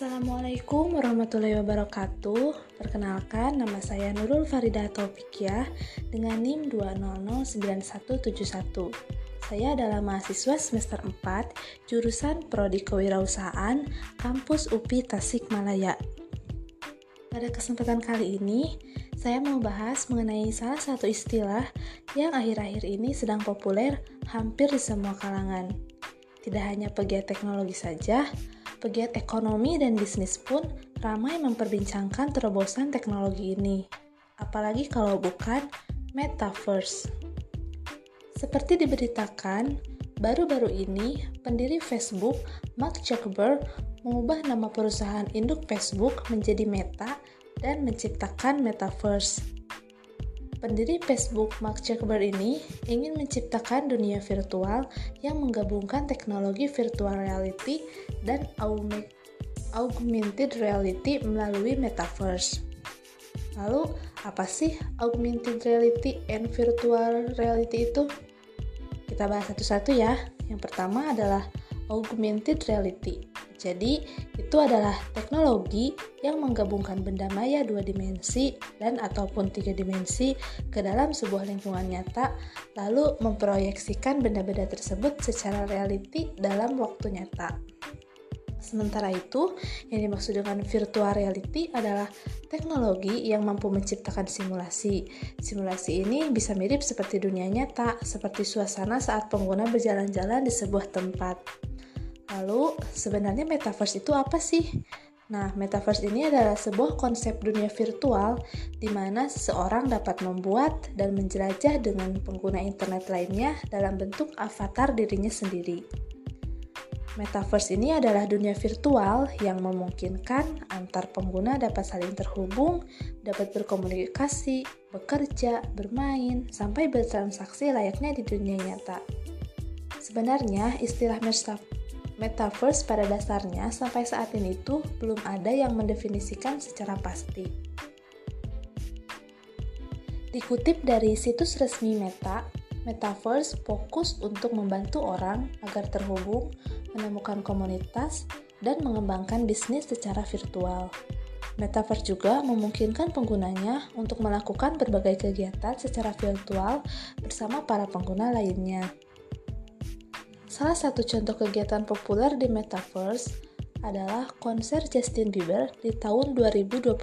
Assalamualaikum warahmatullahi wabarakatuh. Perkenalkan, nama saya Nurul Farida Taufikia dengan NIM 2009171 Saya adalah mahasiswa semester 4 jurusan Prodi Kewirausahaan Kampus UPI Tasikmalaya. Pada kesempatan kali ini, saya mau bahas mengenai salah satu istilah yang akhir-akhir ini sedang populer hampir di semua kalangan. Tidak hanya pegiat teknologi saja, pegiat ekonomi dan bisnis pun ramai memperbincangkan terobosan teknologi ini. Apalagi kalau bukan metaverse. Seperti diberitakan, baru-baru ini pendiri Facebook, Mark Zuckerberg, mengubah nama perusahaan induk Facebook menjadi Meta dan menciptakan metaverse. Pendiri Facebook, Mark Zuckerberg ini ingin menciptakan dunia virtual yang menggabungkan teknologi virtual reality dan augmented reality melalui metaverse. Lalu, apa sih augmented reality and virtual reality itu? Kita bahas satu-satu ya. Yang pertama adalah augmented reality. Jadi, itu adalah teknologi yang menggabungkan benda maya dua dimensi dan ataupun tiga dimensi ke dalam sebuah lingkungan nyata, lalu memproyeksikan benda-benda tersebut secara reality dalam waktu nyata. Sementara itu, yang dimaksud dengan virtual reality adalah teknologi yang mampu menciptakan simulasi. Simulasi ini bisa mirip seperti dunia nyata, seperti suasana saat pengguna berjalan-jalan di sebuah tempat. Lalu, sebenarnya metaverse itu apa sih? Nah, metaverse ini adalah sebuah konsep dunia virtual di mana seseorang dapat membuat dan menjelajah dengan pengguna internet lainnya dalam bentuk avatar dirinya sendiri. Metaverse ini adalah dunia virtual yang memungkinkan antar pengguna dapat saling terhubung, dapat berkomunikasi, bekerja, bermain, sampai bertransaksi layaknya di dunia nyata. Sebenarnya, istilah Metaverse pada dasarnya sampai saat ini tuh belum ada yang mendefinisikan secara pasti. Dikutip dari situs resmi Meta, Metaverse fokus untuk membantu orang agar terhubung, menemukan komunitas, dan mengembangkan bisnis secara virtual. Metaverse juga memungkinkan penggunanya untuk melakukan berbagai kegiatan secara virtual bersama para pengguna lainnya. Salah satu contoh kegiatan populer di Metaverse adalah konser Justin Bieber di tahun 2021.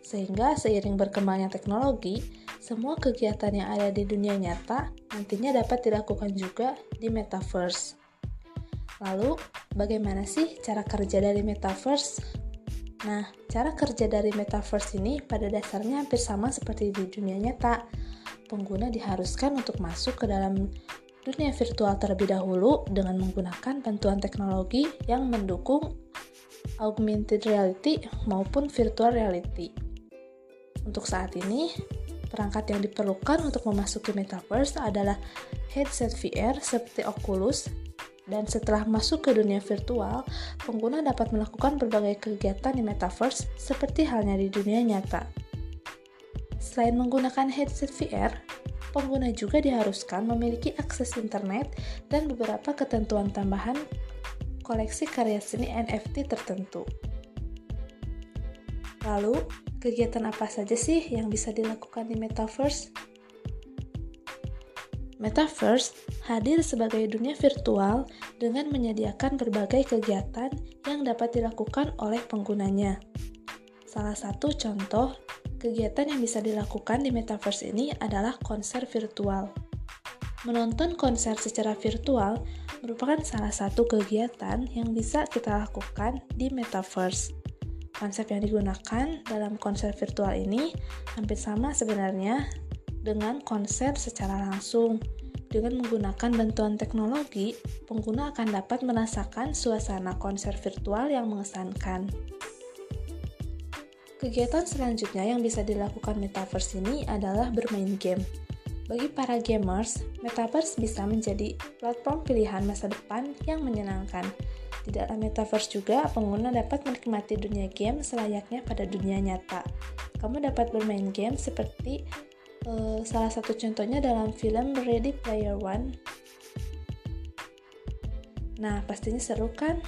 Sehingga seiring berkembangnya teknologi, semua kegiatan yang ada di dunia nyata nantinya dapat dilakukan juga di Metaverse. Lalu, bagaimana sih cara kerja dari Metaverse? Nah, cara kerja dari Metaverse ini pada dasarnya hampir sama seperti di dunia nyata. Pengguna diharuskan untuk masuk ke dalam dunia virtual terlebih dahulu dengan menggunakan bantuan teknologi yang mendukung augmented reality maupun virtual reality. Untuk saat ini, perangkat yang diperlukan untuk memasuki metaverse adalah headset VR seperti Oculus dan setelah masuk ke dunia virtual, pengguna dapat melakukan berbagai kegiatan di metaverse seperti halnya di dunia nyata. Selain menggunakan headset VR, pengguna juga diharuskan memiliki akses internet dan beberapa ketentuan tambahan koleksi karya seni NFT tertentu. Lalu, kegiatan apa saja sih yang bisa dilakukan di Metaverse? Metaverse hadir sebagai dunia virtual dengan menyediakan berbagai kegiatan yang dapat dilakukan oleh penggunanya. Salah satu contoh Kegiatan yang bisa dilakukan di metaverse ini adalah konser virtual. Menonton konser secara virtual merupakan salah satu kegiatan yang bisa kita lakukan di metaverse. Konsep yang digunakan dalam konser virtual ini hampir sama sebenarnya dengan konser secara langsung. Dengan menggunakan bantuan teknologi, pengguna akan dapat merasakan suasana konser virtual yang mengesankan. Kegiatan selanjutnya yang bisa dilakukan Metaverse ini adalah bermain game. Bagi para gamers, Metaverse bisa menjadi platform pilihan masa depan yang menyenangkan. Di dalam Metaverse juga, pengguna dapat menikmati dunia game selayaknya pada dunia nyata. Kamu dapat bermain game seperti uh, salah satu contohnya dalam film Ready Player One. Nah, pastinya seru kan?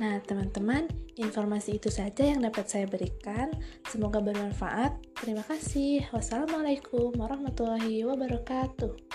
Nah, teman-teman, informasi itu saja yang dapat saya berikan. Semoga bermanfaat. Terima kasih. Wassalamualaikum warahmatullahi wabarakatuh.